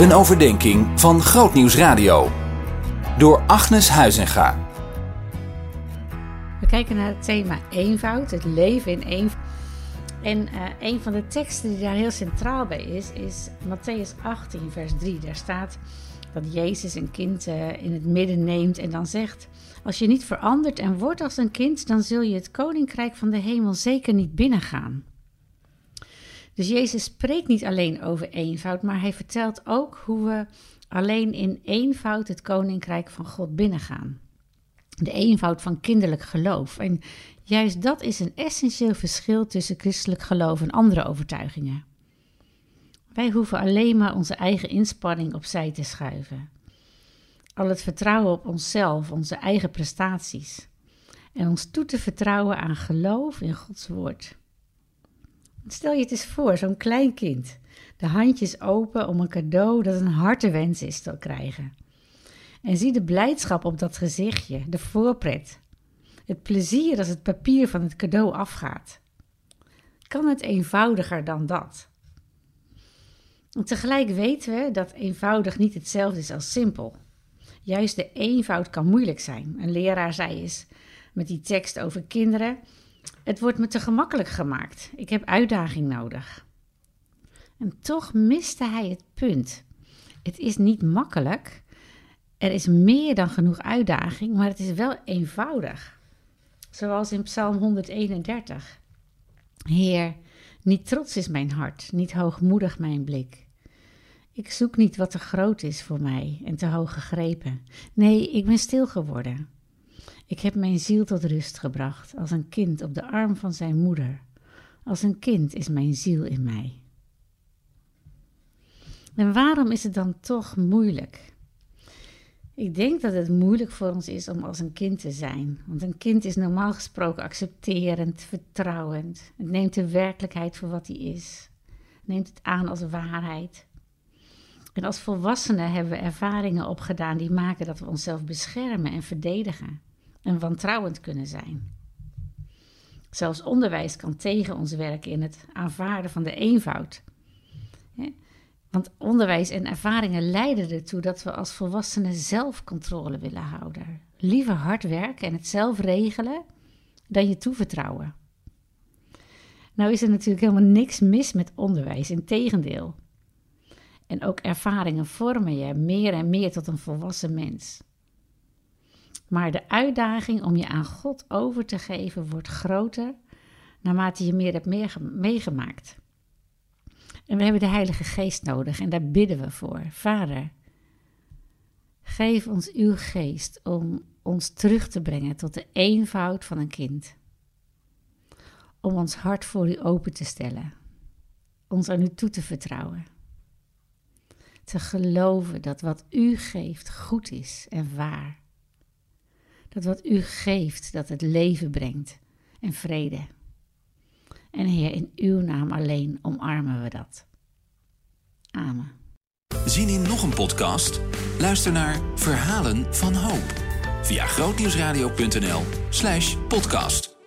Een overdenking van Grootnieuws Radio. Door Agnes Huizinga. We kijken naar het thema eenvoud, het leven in eenvoud. En uh, een van de teksten die daar heel centraal bij is, is Matthäus 18, vers 3. Daar staat dat Jezus een kind uh, in het midden neemt en dan zegt: Als je niet verandert en wordt als een kind, dan zul je het koninkrijk van de hemel zeker niet binnengaan. Dus Jezus spreekt niet alleen over eenvoud, maar hij vertelt ook hoe we alleen in eenvoud het koninkrijk van God binnengaan. De eenvoud van kinderlijk geloof. En juist dat is een essentieel verschil tussen christelijk geloof en andere overtuigingen. Wij hoeven alleen maar onze eigen inspanning opzij te schuiven. Al het vertrouwen op onszelf, onze eigen prestaties. En ons toe te vertrouwen aan geloof in Gods woord. Stel je het eens voor, zo'n klein kind. De handjes open om een cadeau dat een hartewens is te krijgen. En zie de blijdschap op dat gezichtje, de voorpret. Het plezier als het papier van het cadeau afgaat. Kan het eenvoudiger dan dat? Tegelijk weten we dat eenvoudig niet hetzelfde is als simpel. Juist de eenvoud kan moeilijk zijn. Een leraar zei eens met die tekst over kinderen: Het wordt me te gemakkelijk gemaakt. Ik heb uitdaging nodig. En toch miste hij het punt. Het is niet makkelijk. Er is meer dan genoeg uitdaging, maar het is wel eenvoudig. Zoals in Psalm 131. Heer, niet trots is mijn hart, niet hoogmoedig mijn blik. Ik zoek niet wat te groot is voor mij en te hoog gegrepen. Nee, ik ben stil geworden. Ik heb mijn ziel tot rust gebracht, als een kind op de arm van zijn moeder. Als een kind is mijn ziel in mij. En waarom is het dan toch moeilijk? Ik denk dat het moeilijk voor ons is om als een kind te zijn. Want een kind is normaal gesproken accepterend, vertrouwend. Het neemt de werkelijkheid voor wat die is. Neemt het aan als waarheid. En als volwassenen hebben we ervaringen opgedaan die maken dat we onszelf beschermen en verdedigen. En wantrouwend kunnen zijn. Zelfs onderwijs kan tegen ons werken in het aanvaarden van de eenvoud. Want onderwijs en ervaringen leiden ertoe dat we als volwassenen zelf controle willen houden. Liever hard werken en het zelf regelen dan je toevertrouwen. Nou is er natuurlijk helemaal niks mis met onderwijs, integendeel. En ook ervaringen vormen je meer en meer tot een volwassen mens. Maar de uitdaging om je aan God over te geven wordt groter naarmate je meer hebt meegemaakt. En we hebben de Heilige Geest nodig en daar bidden we voor. Vader, geef ons uw geest om ons terug te brengen tot de eenvoud van een kind. Om ons hart voor u open te stellen. Ons aan u toe te vertrouwen. Te geloven dat wat u geeft goed is en waar. Dat wat u geeft, dat het leven brengt en vrede. En Heer, in uw naam alleen omarmen we dat. Amen. Zien in nog een podcast? Luister naar Verhalen van Hoop via grootnieuwsradio.nl/podcast.